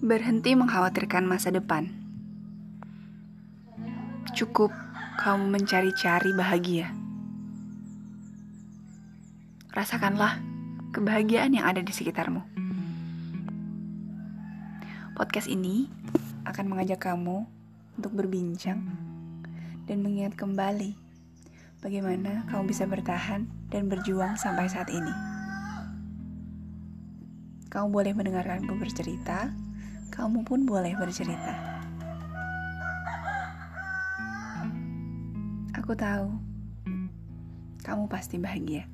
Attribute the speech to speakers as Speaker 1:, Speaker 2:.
Speaker 1: Berhenti mengkhawatirkan masa depan. Cukup kamu mencari-cari bahagia. Rasakanlah kebahagiaan yang ada di sekitarmu. Podcast ini akan mengajak kamu untuk berbincang dan mengingat kembali bagaimana kamu bisa bertahan dan berjuang sampai saat ini. Kamu boleh mendengarkanku bercerita, kamu pun boleh bercerita. Aku tahu kamu pasti bahagia.